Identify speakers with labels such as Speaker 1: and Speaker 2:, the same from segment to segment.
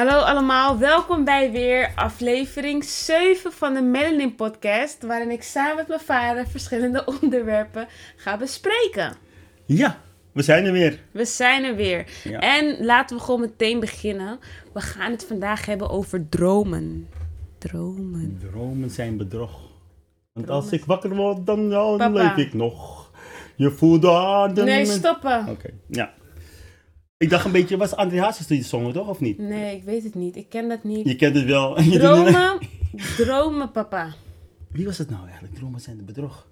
Speaker 1: Hallo allemaal, welkom bij weer aflevering 7 van de Melanin Podcast, waarin ik samen met mijn vader verschillende onderwerpen ga bespreken.
Speaker 2: Ja, we zijn er weer.
Speaker 1: We zijn er weer.
Speaker 2: Ja.
Speaker 1: En laten we gewoon meteen beginnen. We gaan het vandaag hebben over dromen. Dromen.
Speaker 2: Dromen zijn bedrog. Want
Speaker 1: Dromen
Speaker 2: als ik wakker word, dan, dan leef ik nog. Je voelt de adem.
Speaker 1: Nee, stoppen.
Speaker 2: Oké, ja. Ik dacht een beetje, was André Hazes die zongen toch, of niet?
Speaker 1: Nee, ik weet het niet. Ik ken dat niet.
Speaker 2: Je kent het wel.
Speaker 1: Dromen, dromen papa.
Speaker 2: Wie was het nou eigenlijk? Dromen zijn de bedrog.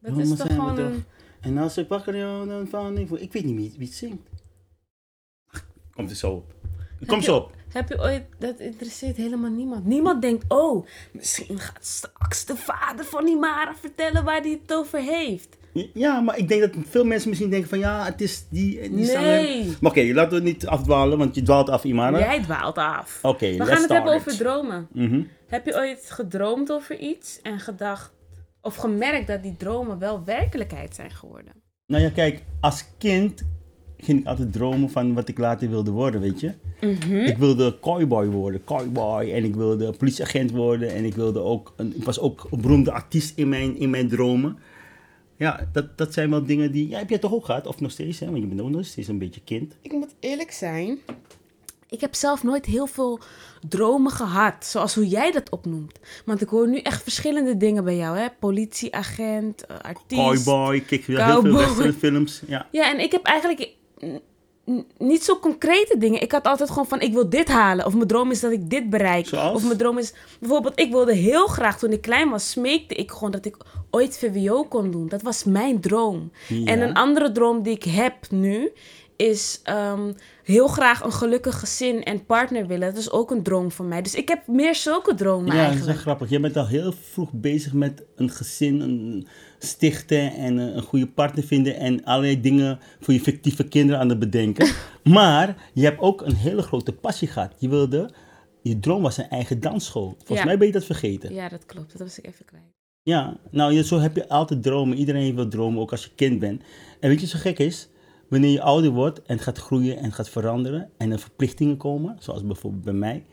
Speaker 1: Dat
Speaker 2: Dromen
Speaker 1: is toch
Speaker 2: zijn
Speaker 1: gewoon
Speaker 2: bedrog. En als ik wakker word, dan val ik weet niet wie, wie het zingt. Komt er zo op. Kom
Speaker 1: je-
Speaker 2: zo op.
Speaker 1: Heb je ooit... Dat interesseert helemaal niemand. Niemand denkt, oh, misschien gaat straks de vader van die Mara vertellen waar hij het over heeft.
Speaker 2: Ja, maar ik denk dat veel mensen misschien denken van ja, het is die en die.
Speaker 1: Nee.
Speaker 2: Maar oké, laten we niet afdwalen, want je dwaalt af, Imara.
Speaker 1: Jij dwaalt af.
Speaker 2: Oké,
Speaker 1: We gaan het hebben
Speaker 2: it.
Speaker 1: over dromen.
Speaker 2: Mhm.
Speaker 1: Heb je ooit gedroomd over iets en gedacht... Of gemerkt dat die dromen wel werkelijkheid zijn geworden?
Speaker 2: Nou ja, kijk, als kind ging ik altijd dromen van wat ik later wilde worden, weet je.
Speaker 1: Mhm.
Speaker 2: Ik wilde cowboy worden, cowboy. En ik wilde politieagent worden. En ik, wilde ook een, ik was ook een beroemde artiest in mijn, in mijn dromen. Ja, dat, dat zijn wel dingen die... Ja, heb jij toch ook gehad? Of nog steeds, hè? Want je bent ook nog steeds een beetje kind.
Speaker 1: Ik moet eerlijk zijn. Ik heb zelf nooit heel veel dromen gehad, zoals hoe jij dat opnoemt. Want ik hoor nu echt verschillende dingen bij jou, hè? Politieagent, eh, artiest.
Speaker 2: Cowboy, kijk weer heel veel westernfilms. Ja.
Speaker 1: Ja, en ik heb eigenlijk niet zo concrete dingen. Ik had altijd gewoon van, ik wil dit halen. Of mijn droom is dat ik dit bereik.
Speaker 2: Zoals?
Speaker 1: Of mijn droom is... Bijvoorbeeld, ik wilde heel graag, toen ik klein was, smeekte ik gewoon dat ik ooit VWO kon doen. Dat was mijn droom.
Speaker 2: Ja.
Speaker 1: En een andere droom die ik heb nu, is ehm, heel graag een gelukkig gezin en partner willen. Dat is ook een droom van mij. Dus ik heb meer zulke dromen
Speaker 2: Ja, dat is wel
Speaker 1: eigenlijk.
Speaker 2: grappig. Jij bent al heel vroeg bezig met een gezin een stichten en een, een goede partner vinden en allerlei dingen voor je fictieve kinderen aan het bedenken. maar je hebt ook een hele grote passie gehad. Je wilde, je droom was een eigen dansschool. Volgens
Speaker 1: Ja.
Speaker 2: mij ben je dat vergeten. Ja,
Speaker 1: Ja, dat klopt. Dat was ik even kwijt.
Speaker 2: nou je- zo heb je altijd dromen. Iedereen wil dromen, ook als je kind bent. En weet je wat zo gek is? Wanneer je ouder wordt en gaat groeien en gaat veranderen en er verplichtingen komen, zoals bijvoorbeeld bij mij,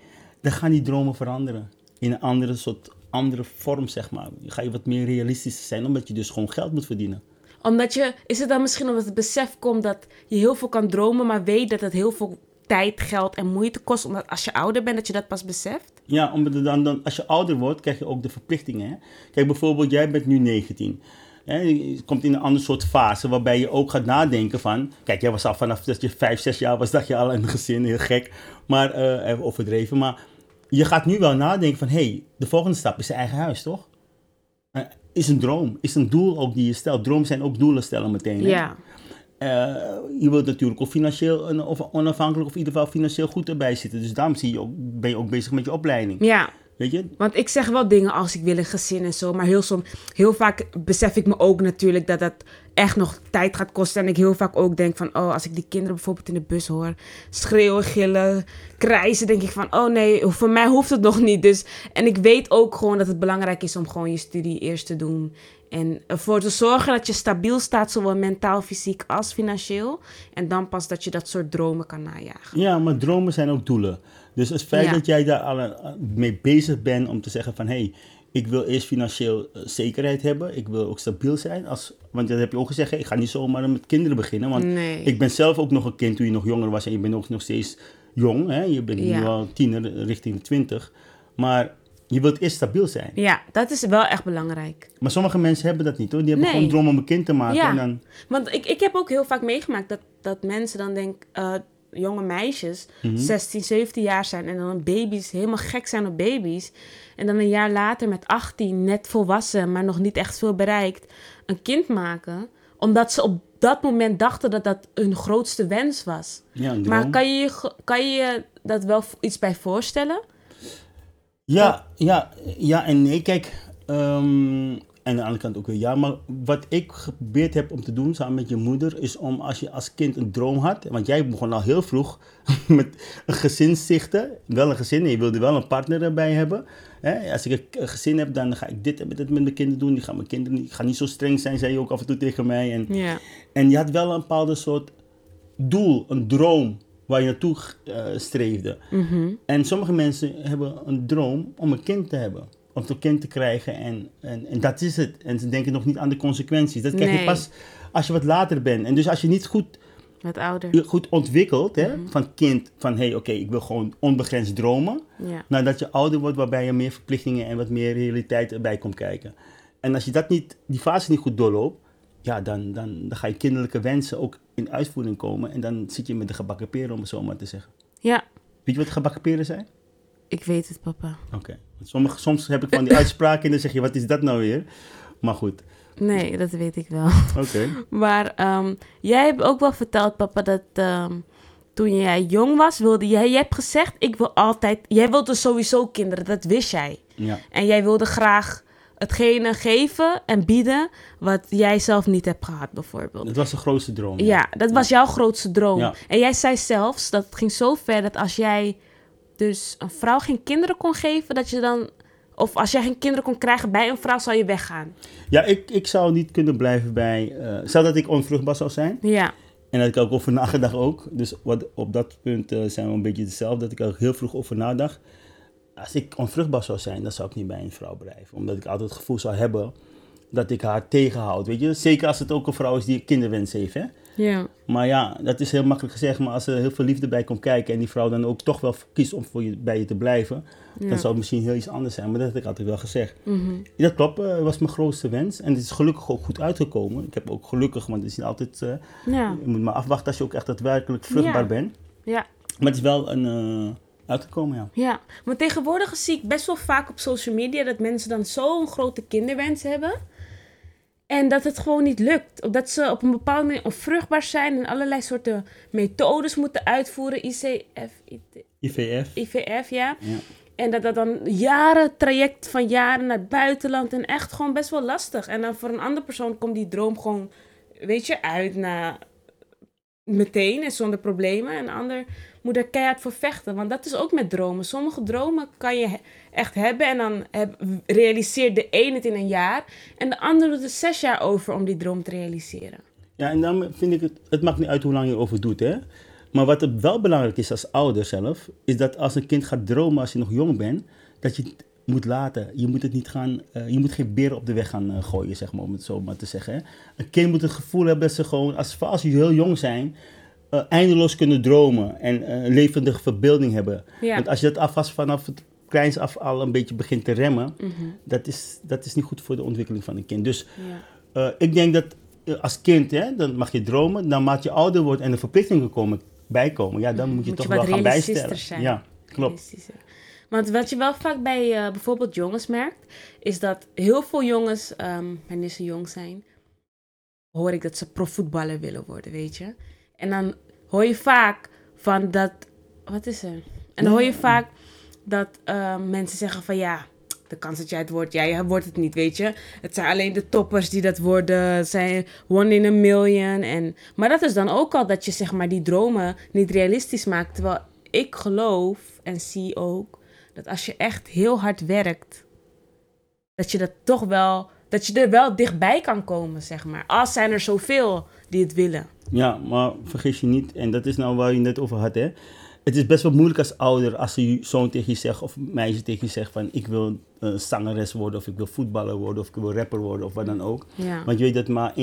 Speaker 2: dan gaan die dromen veranderen. In een andere soort andere vorm, zeg maar. Ga je wat meer realistisch zijn, omdat je dus gewoon geld moet verdienen.
Speaker 1: Omdat je, is het dan misschien omdat het besef komt dat je heel veel kan dromen, maar weet dat het heel veel tijd, geld en moeite kost, omdat als je ouder bent dat je dat pas beseft?
Speaker 2: Ja, omdat dan, dan, als je ouder wordt, krijg je ook de verplichtingen. Hè? Kijk, bijvoorbeeld, jij bent nu 19. Hè? Je komt in een ander soort fase waarbij je ook gaat nadenken van... Kijk, jij was al vanaf dat je 5, 6 jaar was, dat je al in een gezin, heel gek. Maar, even overdreven. Maar je gaat nu wel nadenken van... Hé, hey, de volgende stap is je eigen huis, toch? Eh, is een droom, is een doel ook die je stelt. Dromen zijn ook doelen stellen meteen. Hè?
Speaker 1: Ja.
Speaker 2: Eh, je wilt natuurlijk ook financieel of onafhankelijk of in ieder geval financieel goed erbij zitten. Dus daarom zie je ook, ben je ook bezig met je opleiding.
Speaker 1: Ja,
Speaker 2: Weet je?
Speaker 1: want ik zeg wel dingen als ik wil een gezin en zo, maar heel, som, heel vaak besef ik me ook natuurlijk dat dat echt nog tijd gaat kosten. En ik heel vaak ook denk van, oh, als ik die kinderen bijvoorbeeld in de bus hoor, schreeuwen, gillen, krijzen, denk ik van, oh nee, voor mij hoeft het nog niet. Dus, en ik weet ook gewoon dat het belangrijk is om gewoon je studie eerst te doen. En ervoor te zorgen dat je stabiel staat, zowel mentaal, fysiek als financieel. En dan pas dat je dat soort dromen kan najagen.
Speaker 2: Ja, maar dromen zijn ook doelen. Dus het feit
Speaker 1: Ja.
Speaker 2: dat jij daar al eh, mee bezig bent om te zeggen van... hé, hey, ik wil eerst financieel eh, zekerheid hebben. Ik wil ook stabiel zijn. Als, want dat heb je ook gezegd, ik ga niet zomaar met kinderen beginnen. Want
Speaker 1: Nee.
Speaker 2: ik ben zelf ook nog een kind toen je nog jonger was. En je bent ook nog steeds jong. Hè? Je bent
Speaker 1: Ja.
Speaker 2: nu al tiener eh, richting de twintig. Maar je wilt eerst stabiel zijn.
Speaker 1: Ja, dat is wel echt belangrijk.
Speaker 2: Maar sommige mensen hebben dat niet hoor. Die hebben
Speaker 1: Nee.
Speaker 2: gewoon droom om een kind te maken.
Speaker 1: Ja.
Speaker 2: En dan,
Speaker 1: Want ik, ik heb ook heel vaak meegemaakt dat, dat mensen dan denken, jonge meisjes,
Speaker 2: Mhm.
Speaker 1: 16, 17 jaar zijn en dan baby's, helemaal gek zijn op baby's. En dan een jaar later met 18, net volwassen, maar nog niet echt veel bereikt, een kind maken. omdat ze op dat moment dachten dat dat hun grootste wens was.
Speaker 2: Ja,
Speaker 1: Maar kan je kan je dat wel iets bij voorstellen?
Speaker 2: Ja, ja, ja en nee. Kijk, ehm, en aan de andere kant ook weer ja. Maar wat ik geprobeerd heb om te doen samen met je moeder, is om als je als kind een droom had. Want jij begon al heel vroeg met een gezin stichten. Wel een gezin en je wilde wel een partner erbij hebben. Hè? Als ik een gezin heb, dan ga ik dit en dit met mijn kinderen doen. Die gaan mijn kinderen niet, ik ga niet zo streng zijn, zei je ook af en toe tegen mij. En,
Speaker 1: Ja.
Speaker 2: en je had wel een bepaalde soort doel, een droom waar je naartoe eh, streefde.
Speaker 1: Mhm.
Speaker 2: En sommige mensen hebben een droom om een kind te hebben. Om een kind te krijgen en, en, en dat is het. En ze denken nog niet aan de consequenties. Dat krijg je pas als je wat later bent. En dus als je niet goed,
Speaker 1: Wat ouder.
Speaker 2: goed ontwikkelt hè, van kind, van hé hey, oké, ik wil gewoon onbegrensd dromen.
Speaker 1: Ja.
Speaker 2: Nadat je ouder wordt, waarbij je meer verplichtingen en wat meer realiteit erbij komt kijken. En als je dat niet, die fase niet goed doorloopt, ja, dan, dan, dan ga je kinderlijke wensen ook in uitvoering komen. En dan zit je met de gebakken peren, om het zo maar te zeggen.
Speaker 1: ja,
Speaker 2: Weet je wat gebakken peren zijn?
Speaker 1: Ik weet het, papa.
Speaker 2: Oké. Sommige, soms heb ik van die uitspraken en dan zeg je, wat is dat nou weer? Maar goed,
Speaker 1: Nee, dat weet ik wel.
Speaker 2: oké.
Speaker 1: Maar ehm, jij hebt ook wel verteld, papa, dat ehm, toen jij jong was, wilde jij... Jij hebt gezegd, ik wil altijd... Jij wilde sowieso kinderen, dat wist jij.
Speaker 2: Ja.
Speaker 1: En jij wilde graag hetgene geven en bieden wat jij zelf niet hebt gehad, bijvoorbeeld.
Speaker 2: Dat was de grootste droom.
Speaker 1: Ja, dat was jouw grootste droom.
Speaker 2: Ja.
Speaker 1: En jij zei zelfs, dat het ging zo ver dat als jij dus een vrouw geen kinderen kon geven, dat je dan... Of als jij geen kinderen kon krijgen bij een vrouw, zou je weggaan.
Speaker 2: Ja, ik, ik zou niet kunnen blijven bij... stel dat ik onvruchtbaar zou zijn.
Speaker 1: Ja,
Speaker 2: En heb ik ook over nagedacht ook. Dus wat, op dat punt eh, zijn we een beetje hetzelfde. Dat ik ook heel vroeg over nadacht. Als ik onvruchtbaar zou zijn, dan zou ik niet bij een vrouw blijven. Omdat ik altijd het gevoel zou hebben dat ik haar tegenhoud. Weet je? Zeker als het ook een vrouw is die kinderwens heeft. Hè?
Speaker 1: Ja,
Speaker 2: Maar ja, dat is heel makkelijk gezegd. Maar als er heel veel liefde bij komt kijken en die vrouw dan ook toch wel kiest om voor je, bij je te blijven,
Speaker 1: ja.
Speaker 2: dan zou het misschien heel iets anders zijn. Maar dat heb ik altijd wel gezegd.
Speaker 1: Mhm.
Speaker 2: Dat klopt, eh, was mijn grootste wens. En het is gelukkig ook goed uitgekomen. Ik heb ook gelukkig, want het is niet altijd. eh,
Speaker 1: Ja,
Speaker 2: je moet maar afwachten als je ook echt daadwerkelijk vruchtbaar
Speaker 1: Ja.
Speaker 2: bent.
Speaker 1: ja,
Speaker 2: Maar het is wel een, eh, uitgekomen, ja.
Speaker 1: ja. Maar tegenwoordig zie ik best wel vaak op social media dat mensen dan zo'n grote kinderwens hebben. En dat het gewoon niet lukt. Dat ze op een bepaalde manier onvruchtbaar zijn en allerlei soorten methodes moeten uitvoeren. ICF, IT
Speaker 2: IVF.
Speaker 1: IVF, ja.
Speaker 2: Ja.
Speaker 1: En dat dat dan jaren, traject van jaren naar het buitenland. En echt gewoon best wel lastig. En dan voor een andere persoon komt die droom gewoon, weet je, uit na meteen en zonder problemen. En ander moet er keihard voor vechten. Want dat is ook met dromen. Sommige dromen kan je echt hebben. En dan heb, realiseert de een het in een jaar. En de ander doet er zes jaar over om die droom te realiseren.
Speaker 2: Ja, en dan vind ik het, het maakt niet uit hoe lang je erover doet, hè. Maar wat wel belangrijk is als ouder zelf, is dat als een kind gaat dromen als je nog jong bent, dat je moet laten. Je moet het niet gaan, eh, je moet geen beren op de weg gaan eh, gooien, zeg maar, om het zo maar te zeggen. Hè. Een kind moet het gevoel hebben dat ze gewoon, als, als ze heel jong zijn, eh, eindeloos kunnen dromen en een levendige verbeelding hebben.
Speaker 1: Ja.
Speaker 2: Want als je dat alvast vanaf het kleins af al een beetje begint te remmen,
Speaker 1: Mhm.
Speaker 2: dat, is, dat is niet goed voor de ontwikkeling van een kind. Dus
Speaker 1: Ja.
Speaker 2: ik denk dat als kind, hè, dan mag je dromen. Naarmate je ouder wordt en de verplichtingen komen, bijkomen, ja, dan moet je
Speaker 1: Moet je
Speaker 2: toch wel gaan bijstellen.
Speaker 1: zijn.
Speaker 2: Ja, klopt.
Speaker 1: Want wat je wel vaak bij eh, bijvoorbeeld jongens merkt, is dat heel veel jongens, ehm, wanneer ze jong zijn, hoor ik dat ze profvoetballer willen worden, weet je. En dan hoor je vaak van dat, wat is er? En dan hoor je vaak dat ehm, mensen zeggen van ja, de kans dat jij het wordt, jij wordt het niet, weet je. Het zijn alleen de toppers die dat worden, zijn one in a million. En, maar dat is dan ook al dat je zeg maar die dromen niet realistisch maakt. Terwijl ik geloof en zie ook dat als je echt heel hard werkt, dat je dat toch wel, dat je er wel dichtbij kan komen, zeg maar. Als zijn er zoveel die het willen.
Speaker 2: Ja, maar vergis je niet, en dat is nou waar je net over had, hè. Het is best wel moeilijk als ouder als je zoon tegen je zegt of meisje tegen je zegt van ik wil eh, zangeres worden of ik wil voetballer worden of ik wil rapper worden of wat dan ook.
Speaker 1: Ja.
Speaker 2: Want je weet dat maar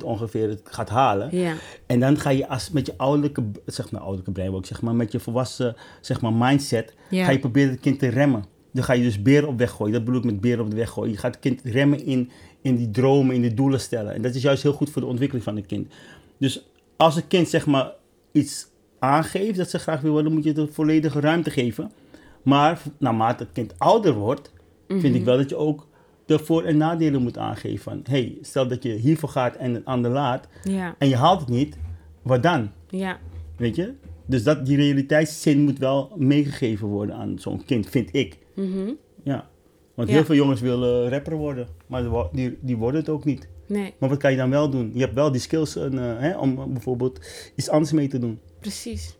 Speaker 2: 1% ongeveer het gaat halen.
Speaker 1: Ja.
Speaker 2: En dan ga je als, met je ouderlijke, zeg maar ouderlijke brein ook, zeg maar, met je volwassen zeg maar, mindset,
Speaker 1: Ja.
Speaker 2: ga je proberen het kind te remmen. Dan ga je dus beren op weg gooien. Dat bedoel ik met beren op de weg gooien. Je gaat het kind remmen in, in die dromen, in die doelen stellen. En dat is juist heel goed voor de ontwikkeling van het kind. Dus als een kind zeg maar iets aangeeft dat ze graag wil worden, moet je het een volledige ruimte geven. Maar naarmate het kind ouder wordt, vind ik wel dat je ook de voor- en nadelen moet aangeven. Van, hey, stel dat je hiervoor gaat en een ander laat
Speaker 1: Ja,
Speaker 2: en je haalt het niet, wat dan?
Speaker 1: ja,
Speaker 2: Weet je? Dus dat, die realiteitszin moet wel meegegeven worden aan zo'n kind, vind ik.
Speaker 1: mhm.
Speaker 2: Ja. Want
Speaker 1: Ja.
Speaker 2: heel veel jongens willen rapper worden, maar die, die worden het ook niet.
Speaker 1: Nee,
Speaker 2: Maar wat kan je dan wel doen? Je hebt wel die skills eh, hè, om bijvoorbeeld iets anders mee te doen.
Speaker 1: precies.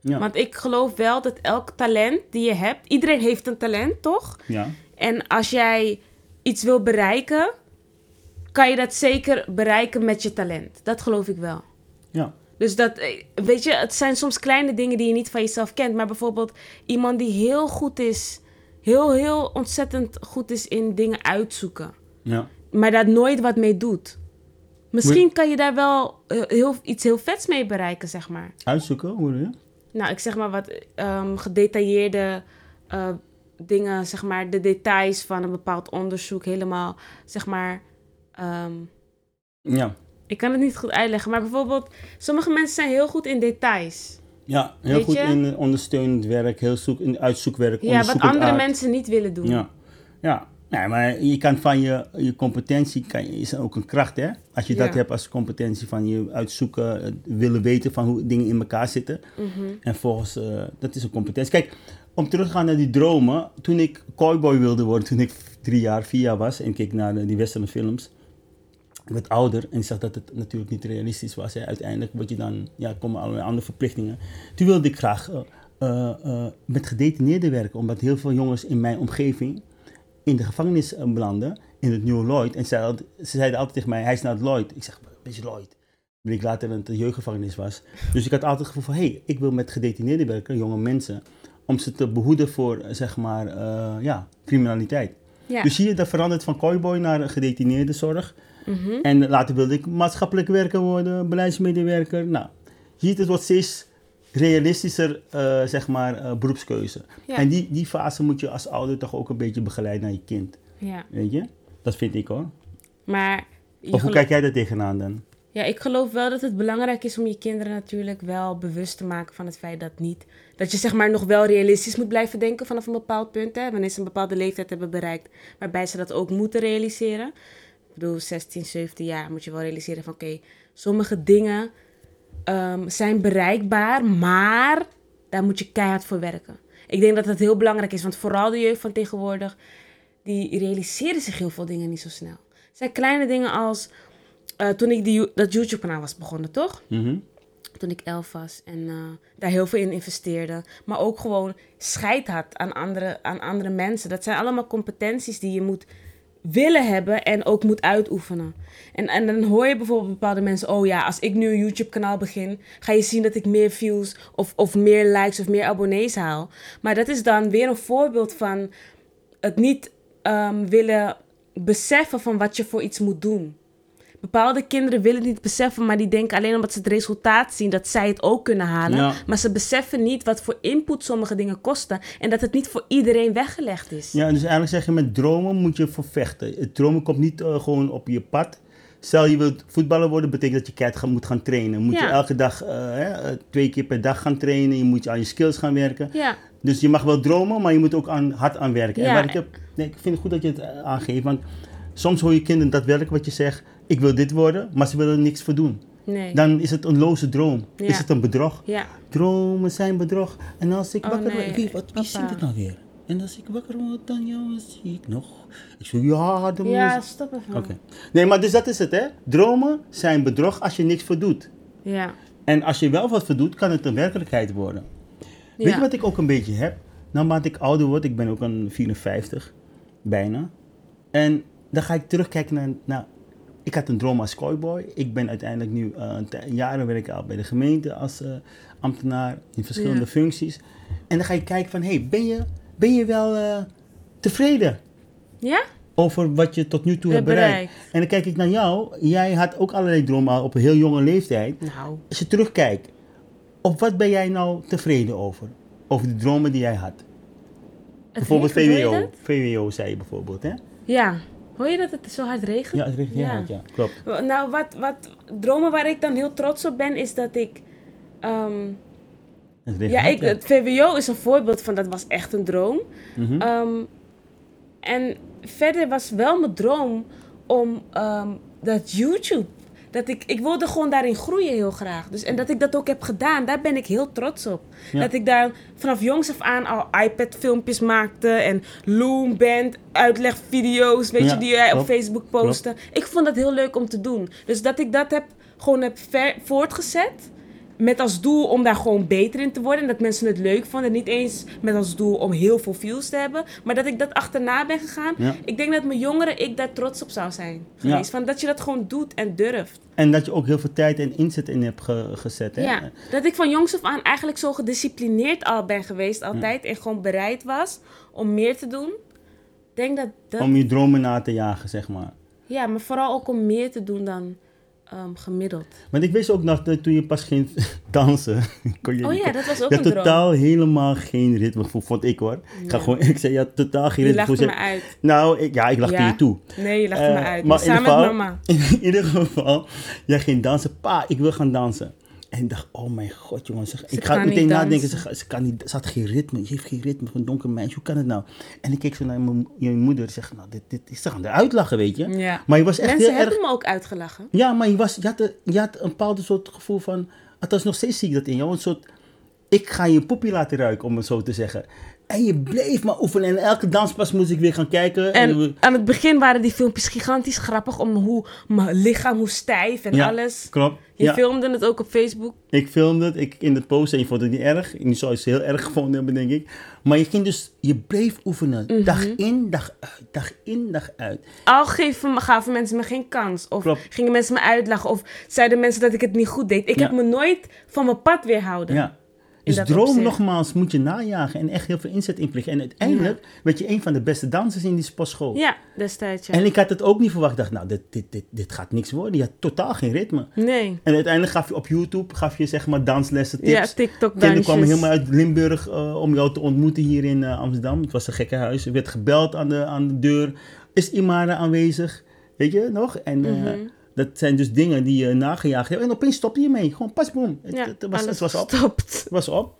Speaker 2: Ja.
Speaker 1: Want ik geloof wel dat elk talent die je hebt, iedereen heeft een talent, toch?
Speaker 2: ja.
Speaker 1: En als jij iets wil bereiken, kan je dat zeker bereiken met je talent. Dat geloof ik wel.
Speaker 2: Ja.
Speaker 1: Dus dat, eh, weet je, het zijn soms kleine dingen die je niet van jezelf kent. Maar bijvoorbeeld iemand die heel goed is, heel, heel ontzettend goed is in dingen uitzoeken.
Speaker 2: Ja.
Speaker 1: Maar daar nooit wat mee doet. Misschien kan je daar wel eh, heel, iets heel vets mee bereiken, zeg maar.
Speaker 2: Uitzoeken, hoe je?
Speaker 1: Nou, ik zeg maar wat ehm, gedetailleerde eh, dingen, zeg maar, de details van een bepaald onderzoek helemaal, zeg maar. ehm,
Speaker 2: Ja.
Speaker 1: ik kan het niet goed uitleggen, maar bijvoorbeeld, sommige mensen zijn heel goed in details.
Speaker 2: Ja, heel
Speaker 1: Weet
Speaker 2: goed
Speaker 1: je?
Speaker 2: in ondersteunend werk, heel zoek, in uitzoekwerk,
Speaker 1: Ja, wat andere
Speaker 2: aard.
Speaker 1: mensen niet willen doen.
Speaker 2: Ja, ja. Nee, maar je kan van je, je competentie, kan, is ook een kracht hè. Als je dat hebt als competentie van je uitzoeken, willen weten van hoe dingen in elkaar zitten.
Speaker 1: Mhm.
Speaker 2: En volgens, eh, dat is een competentie. Kijk, om terug te gaan naar die dromen. Toen ik cowboy wilde worden, toen ik drie jaar, vier jaar was en keek naar de, die western films. Ik werd ouder en ik zag dat het natuurlijk niet realistisch was. Hè. Uiteindelijk word je dan, ja, komen allerlei andere verplichtingen. Toen wilde ik graag eh, eh, eh, met gedetineerden werken, omdat heel veel jongens in mijn omgeving in de gevangenis eh, belanden, in het New Lloyd. En ze zeiden, altijd- ze zeiden altijd tegen mij, hij is naar het Lloyd. Ik zeg, is Lloyd? Bleek later dat het een jeugdgevangenis was. Dus ik had altijd het gevoel van, hé, hey, ik wil met gedetineerden werken, jonge mensen, om ze te behoeden voor, eh, zeg maar, eh, ja, criminaliteit.
Speaker 1: Ja.
Speaker 2: Dus zie je, dat verandert van cowboy naar gedetineerde zorg.
Speaker 1: Mhm.
Speaker 2: En later wilde ik maatschappelijk werker worden, beleidsmedewerker. Nou, je ziet het wordt steeds realistischer, eh, zeg maar, eh, beroepskeuze.
Speaker 1: Ja.
Speaker 2: En die, die fase moet je als ouder toch ook een beetje begeleiden naar je kind.
Speaker 1: ja.
Speaker 2: Weet je? Dat vind ik hoor.
Speaker 1: Maar
Speaker 2: Of hoe kijk jij daar tegenaan dan?
Speaker 1: ja, ik geloof wel dat het belangrijk is om je kinderen natuurlijk wel bewust te maken van het feit dat niet... Dat je zeg maar nog wel realistisch moet blijven denken vanaf een bepaald punt. Hè, wanneer ze een bepaalde leeftijd hebben bereikt. Waarbij ze dat ook moeten realiseren. Ik bedoel, 16, 17 jaar moet je wel realiseren van... Oké, sommige dingen ehm, zijn bereikbaar, maar daar moet je keihard voor werken. Ik denk dat dat heel belangrijk is, want vooral de jeugd van tegenwoordig, die realiseren zich heel veel dingen niet zo snel. Het zijn kleine dingen als eh, toen ik die, dat YouTube-kanaal was begonnen, toch?
Speaker 2: Mhm.
Speaker 1: Toen ik elf was en eh, daar heel veel in investeerde. Maar ook gewoon scheid had aan andere, aan andere mensen. Dat zijn allemaal competenties die je moet willen hebben en ook moet uitoefenen. En, en dan hoor je bijvoorbeeld bepaalde mensen... oh ja, als ik nu een YouTube-kanaal begin... ga je zien dat ik meer views of, of meer likes of meer abonnees haal. Maar dat is dan weer een voorbeeld van het niet ehm, willen beseffen van wat je voor iets moet doen. Bepaalde kinderen willen het niet beseffen, maar die denken alleen omdat ze het resultaat zien dat zij het ook kunnen halen.
Speaker 2: Ja.
Speaker 1: Maar ze beseffen niet wat voor input sommige dingen kosten en dat het niet voor iedereen weggelegd is.
Speaker 2: Ja, dus eigenlijk zeg je met dromen moet je voor vechten. Het dromen komt niet eh, gewoon op je pad. Stel je wilt voetballer worden, betekent dat je keihard moet gaan trainen. Moet je elke dag, eh, hè, eh, twee keer per dag gaan trainen. Je moet aan je skills gaan werken.
Speaker 1: Ja,
Speaker 2: Dus je mag wel dromen, maar je moet ook aan, hard aan werken. En
Speaker 1: Ja.
Speaker 2: waar ik, heb, nee, ik vind het goed dat je het aangeeft. Want soms hoor je kinderen daadwerkelijk wat je zegt. Ik wil dit worden, maar ze willen er niks voor doen.
Speaker 1: nee.
Speaker 2: Dan is het een loze droom.
Speaker 1: Ja.
Speaker 2: Is het een bedrog.
Speaker 1: ja,
Speaker 2: Dromen zijn bedrog. En als ik
Speaker 1: Oh,
Speaker 2: wakker word... Wie, wat, wie zingt het nou weer? En als ik wakker word, dan jou zie ik nog. Ik zo, ja, de
Speaker 1: ja,
Speaker 2: muziek.
Speaker 1: stop even.
Speaker 2: Oké. Nee, maar dus dat is het, hè. Dromen zijn bedrog als je niks voor doet.
Speaker 1: Ja,
Speaker 2: En als je wel wat voor doet, kan het een werkelijkheid worden. Weet je wat ik ook een beetje heb? Naarmate ik ouder word, ik ben ook een 54, bijna. En dan ga ik terugkijken naar, nou, ik had een droom als cowboy. Ik ben uiteindelijk nu eh, jaren werk al bij de gemeente als eh, ambtenaar in verschillende
Speaker 1: Ja.
Speaker 2: functies. En dan ga je kijken van, hey, ben je, ben je wel eh, tevreden
Speaker 1: Ja?
Speaker 2: over wat je tot nu toe hebt
Speaker 1: Heb
Speaker 2: bereikt?
Speaker 1: bereikt.
Speaker 2: En dan kijk ik naar jou. Jij had ook allerlei dromen al op een heel jonge leeftijd.
Speaker 1: Nou,
Speaker 2: Als je terugkijkt, op wat ben jij nou tevreden over? Over de dromen die jij had?
Speaker 1: het
Speaker 2: bijvoorbeeld VWO. VWO zei je bijvoorbeeld, hè?
Speaker 1: Ja. Hoor je dat het zo hard regent?
Speaker 2: Ja, het regent heel
Speaker 1: Ja.
Speaker 2: hard, ja. Klopt.
Speaker 1: Nou, wat, wat dromen waar ik dan heel trots op ben, is dat ik...
Speaker 2: Het regent
Speaker 1: ja,
Speaker 2: hard,
Speaker 1: ik, het VWO is een voorbeeld van dat was echt een droom.
Speaker 2: Mhm.
Speaker 1: Ehm, en verder was wel mijn droom om ehm, dat YouTube. Dat ik, ik wilde gewoon daarin groeien heel graag. Dus, en dat ik dat ook heb gedaan, daar ben ik heel trots op.
Speaker 2: Ja.
Speaker 1: Dat ik daar vanaf jongs af aan al iPad-filmpjes maakte en Loom Band, uitlegvideo's, weet
Speaker 2: Ja,
Speaker 1: je, die jij op
Speaker 2: klopt.
Speaker 1: Facebook postte. Ik vond dat heel leuk om te doen. Dus dat ik dat heb gewoon heb ver- voortgezet. Met als doel om daar gewoon beter in te worden. En dat mensen het leuk vonden. Niet eens met als doel om heel veel views te hebben. Maar dat ik dat achterna ben gegaan.
Speaker 2: Ja.
Speaker 1: Ik denk dat mijn jongeren ik daar trots op zou zijn geweest. Van dat je dat gewoon doet en durft.
Speaker 2: En dat je ook heel veel tijd en inzet in hebt ge- gezet. Hè?
Speaker 1: Ja, dat ik van jongs af aan eigenlijk zo gedisciplineerd al ben geweest altijd. En gewoon bereid was om meer te doen. Denk dat dat...
Speaker 2: Om je dromen na te jagen, zeg maar.
Speaker 1: Ja, maar vooral ook om meer te doen dan ehm, gemiddeld.
Speaker 2: Want ik wist ook nog dat toen je pas ging dansen. kon je,
Speaker 1: Oh ja, dat was ook
Speaker 2: je
Speaker 1: een
Speaker 2: had
Speaker 1: droom.
Speaker 2: totaal helemaal geen ritmegevoel, vond ik hoor. Ik, ga
Speaker 1: Ja.
Speaker 2: gewoon, ik zei, je had totaal geen
Speaker 1: Je
Speaker 2: ritmegevoel.
Speaker 1: lachte me uit.
Speaker 2: Nou, ik, ja, ik lachte
Speaker 1: Ja?
Speaker 2: je toe.
Speaker 1: Nee, je lachte
Speaker 2: Eh,
Speaker 1: me uit.
Speaker 2: maar
Speaker 1: Maar
Speaker 2: in
Speaker 1: samen met mama.
Speaker 2: In ieder geval, jij ging dansen. Pa, ik wil gaan dansen. En ik dacht, oh mijn god jongen. Zeg, ik ga meteen nadenken. Ze, ze, kan niet, ze had geen ritme. Ze heeft geen ritme een donker meisje. Hoe kan het nou? En ik keek zo naar mijn, je moeder. en zeg, nou, dit, dit, ze gaan eruit lachen, weet je.
Speaker 1: Ja.
Speaker 2: Maar je was echt
Speaker 1: Mensen
Speaker 2: heel erg...
Speaker 1: hebben me ook uitgelachen.
Speaker 2: Ja, maar je, was, je, had een, je had een bepaald soort gevoel van... Althans, nog steeds zie ik dat in jou. Een soort... Ik ga je poepie laten ruiken, om het zo te zeggen. En je bleef maar oefenen. En elke danspas moest ik weer gaan kijken.
Speaker 1: En aan het begin waren die filmpjes gigantisch grappig om hoe mijn lichaam, hoe stijf en
Speaker 2: ja,
Speaker 1: alles.
Speaker 2: Klopt.
Speaker 1: Je
Speaker 2: ja.
Speaker 1: filmde het ook op Facebook.
Speaker 2: Ik filmde het ik, in de post en je vond het niet erg. Nu zou je het heel erg gevonden hebben, denk ik. Maar je ging dus... Je bleef oefenen.
Speaker 1: Mhm.
Speaker 2: Dag in, dag uit. Dag in, dag uit.
Speaker 1: Al geven, gaven mensen me geen kans. Of
Speaker 2: Klopt.
Speaker 1: gingen mensen me uitlachen. Of zeiden mensen dat ik het niet goed deed. Ik
Speaker 2: Ja.
Speaker 1: heb me nooit van mijn pad weerhouden.
Speaker 2: Ja. Dus droom
Speaker 1: opzicht.
Speaker 2: nogmaals moet je najagen en echt heel veel inzet inplegen. En uiteindelijk werd je een van de beste dansers in die sportschool.
Speaker 1: Ja, destijds ja.
Speaker 2: En ik had het ook niet verwacht. Ik dacht, nou, dit, dit, dit, dit gaat niks worden. Je had totaal geen ritme.
Speaker 1: Nee.
Speaker 2: En uiteindelijk gaf je op YouTube gaf je, zeg maar danslessen, tips.
Speaker 1: Ja, TikTok
Speaker 2: Kinderen kwamen
Speaker 1: dansjes.
Speaker 2: helemaal uit Limburg eh, om jou te ontmoeten hier in eh, Amsterdam. Het was een gekke huis. Er werd gebeld aan de, aan de deur. Is Imara aanwezig? Weet je nog? En eh,
Speaker 1: Mhm.
Speaker 2: Dat zijn dus dingen die je nagejaagd hebt. En opeens stopte je mee. Gewoon pas boom. Het,
Speaker 1: Ja,
Speaker 2: het was, het was op. Het was op.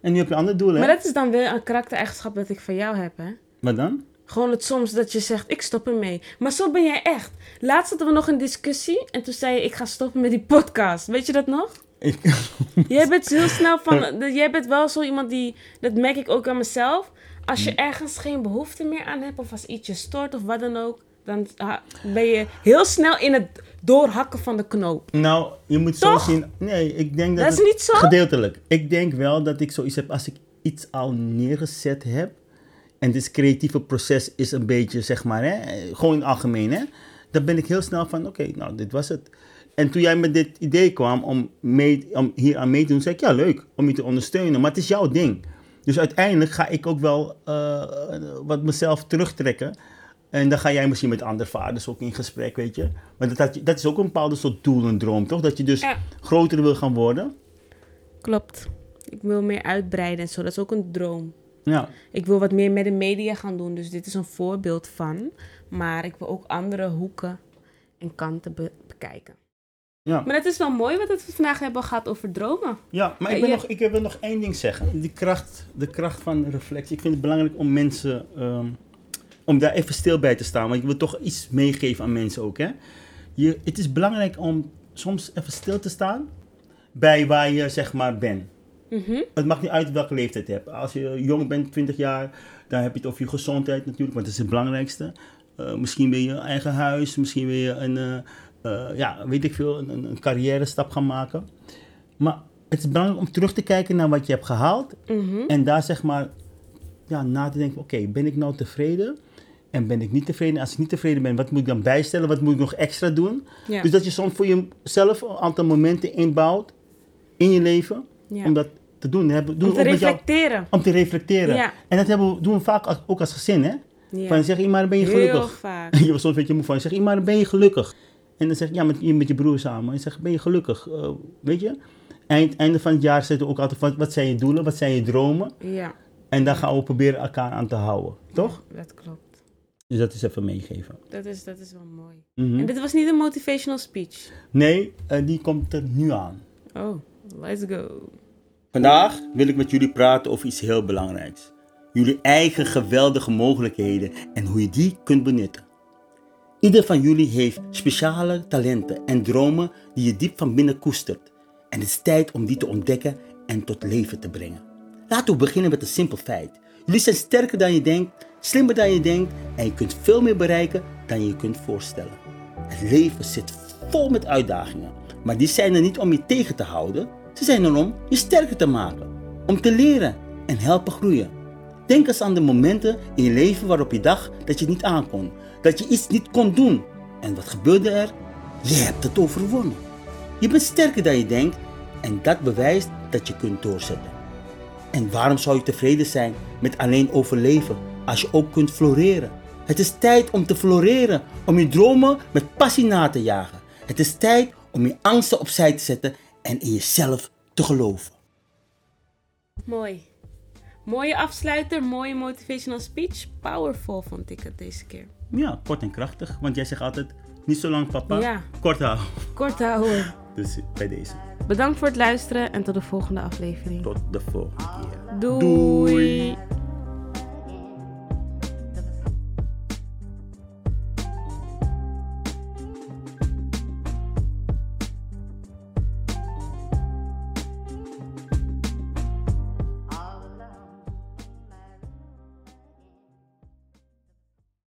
Speaker 2: En nu heb je andere doelen.
Speaker 1: Maar
Speaker 2: hè?
Speaker 1: dat is dan weer een karaktereigenschap dat ik van jou heb, hè?
Speaker 2: Wat dan?
Speaker 1: Gewoon het soms dat je zegt, ik stop ermee. Maar zo ben jij echt. Laatst hadden we nog een discussie en toen zei je, ik ga stoppen met die podcast. Weet je dat nog?
Speaker 2: Ik,
Speaker 1: Jij bent heel snel van, jij bent wel zo iemand die, dat merk ik ook aan mezelf. Als je ergens geen behoefte meer aan hebt of als iets je stoort of wat dan ook, dan ah, ben je heel snel in het doorhakken van de knoop.
Speaker 2: nou, je moet
Speaker 1: Toch?
Speaker 2: zo zien. Nee, ik denk dat.
Speaker 1: Dat is niet zo?
Speaker 2: Gedeeltelijk. Ik denk wel dat ik zoiets heb als ik iets al neergezet heb. En dit creatieve proces is een beetje, zeg maar, hè, gewoon in het algemeen, hè. Dan ben ik heel snel van, oké, nou, dit was het. En toen jij met dit idee kwam om, mee, om hier aan mee te doen, zei ik, ja, leuk om je te ondersteunen. Maar het is jouw ding. Dus uiteindelijk ga ik ook wel eh, wat mezelf terugtrekken. En dan ga jij misschien met andere vaders ook in gesprek, weet je. Maar dat, dat, is ook een bepaalde soort doel en droom, toch? Dat je dus
Speaker 1: Ja.
Speaker 2: groter wil gaan worden.
Speaker 1: Klopt. Ik wil meer uitbreiden en zo. Dat is ook een droom.
Speaker 2: Ja.
Speaker 1: Ik wil wat meer met de media gaan doen. Dus dit is een voorbeeld van. Maar ik wil ook andere hoeken en kanten be- bekijken.
Speaker 2: Ja.
Speaker 1: Maar het is wel mooi wat we vandaag hebben gehad over dromen.
Speaker 2: Ja, maar ik, ben
Speaker 1: je-
Speaker 2: nog, ik wil nog één ding zeggen. Die kracht, de kracht van reflectie. Ik vind het belangrijk om mensen, ehm, om daar even stil bij te staan. Want ik wil toch iets meegeven aan mensen ook. Hè? Je, het is belangrijk om soms even stil te staan bij waar je zeg maar bent.
Speaker 1: Mhm.
Speaker 2: Het maakt niet uit welke leeftijd je hebt. Als je jong bent, 20 jaar, dan heb je het over je gezondheid natuurlijk, want dat is het belangrijkste. Eh, misschien wil je een eigen huis, misschien wil je een, eh, eh, ja, weet ik veel, een, een, een carrière stap gaan maken. Maar het is belangrijk om terug te kijken naar wat je hebt gehaald
Speaker 1: Mhm.
Speaker 2: en daar zeg maar ja, na te denken, oké, ben ik nou tevreden? En ben ik niet tevreden? Als ik niet tevreden ben, wat moet ik dan bijstellen? Wat moet ik nog extra doen?
Speaker 1: Ja.
Speaker 2: Dus dat je soms voor jezelf een aantal momenten inbouwt in je leven
Speaker 1: Ja.
Speaker 2: om dat te doen. Hebben, doen
Speaker 1: Om te
Speaker 2: jou-
Speaker 1: reflecteren.
Speaker 2: om te reflecteren.
Speaker 1: Ja.
Speaker 2: En dat hebben we, doen we vaak als- ook als gezin, hè? Van zeg, maar ben je
Speaker 1: Heel
Speaker 2: gelukkig?
Speaker 1: vaak.
Speaker 2: je was soms weet je moe van, zeg, maar ben je gelukkig? En dan zeg je, ja, met, je met je broer samen. En zeg, ben je gelukkig? Eh, weet je? Eind, einde van het jaar zetten we ook altijd van, wat zijn je doelen? Wat zijn je dromen?
Speaker 1: Ja,
Speaker 2: En daar gaan we proberen elkaar aan te houden. Toch?
Speaker 1: dat klopt.
Speaker 2: Dus dat is even meegeven.
Speaker 1: Dat is, dat is wel mooi.
Speaker 2: Mhm.
Speaker 1: En dit was niet een motivational speech.
Speaker 2: Nee, eh, die komt er nu aan.
Speaker 1: Oh, let's go.
Speaker 2: Vandaag wil ik met jullie praten over iets heel belangrijks. jullie eigen geweldige mogelijkheden en hoe je die kunt benutten. Ieder van jullie heeft speciale talenten en dromen die je diep van binnen koestert. En het is tijd om die te ontdekken en tot leven te brengen. Laten we beginnen met een simpel feit. Jullie zijn sterker dan je denkt, slimmer dan je denkt en je kunt veel meer bereiken dan je je kunt voorstellen. Het leven zit vol met uitdagingen, maar die zijn er niet om je tegen te houden. Ze zijn er om je sterker te maken, om te leren en helpen groeien. Denk eens aan de momenten in je leven waarop je dacht dat je het niet aankon, dat je iets niet kon doen. En wat gebeurde er? Je hebt het overwonnen. Je bent sterker dan je denkt en dat bewijst dat je kunt doorzetten. En waarom zou je tevreden zijn met alleen overleven als je ook kunt floreren? Het is tijd om te floreren, om je dromen met passie na te jagen. Het is tijd om je angsten opzij te zetten en in jezelf te geloven.
Speaker 1: Mooi. Mooie afsluiter, mooie motivational speech. Powerful vond ik het deze keer.
Speaker 2: Ja, kort en krachtig, want jij zegt altijd niet zo lang papa,
Speaker 1: Ja.
Speaker 2: kort houden.
Speaker 1: Kort houden.
Speaker 2: Dus bij deze,
Speaker 1: Bedankt voor het luisteren en tot de volgende aflevering.
Speaker 2: tot de volgende keer.
Speaker 1: Doei.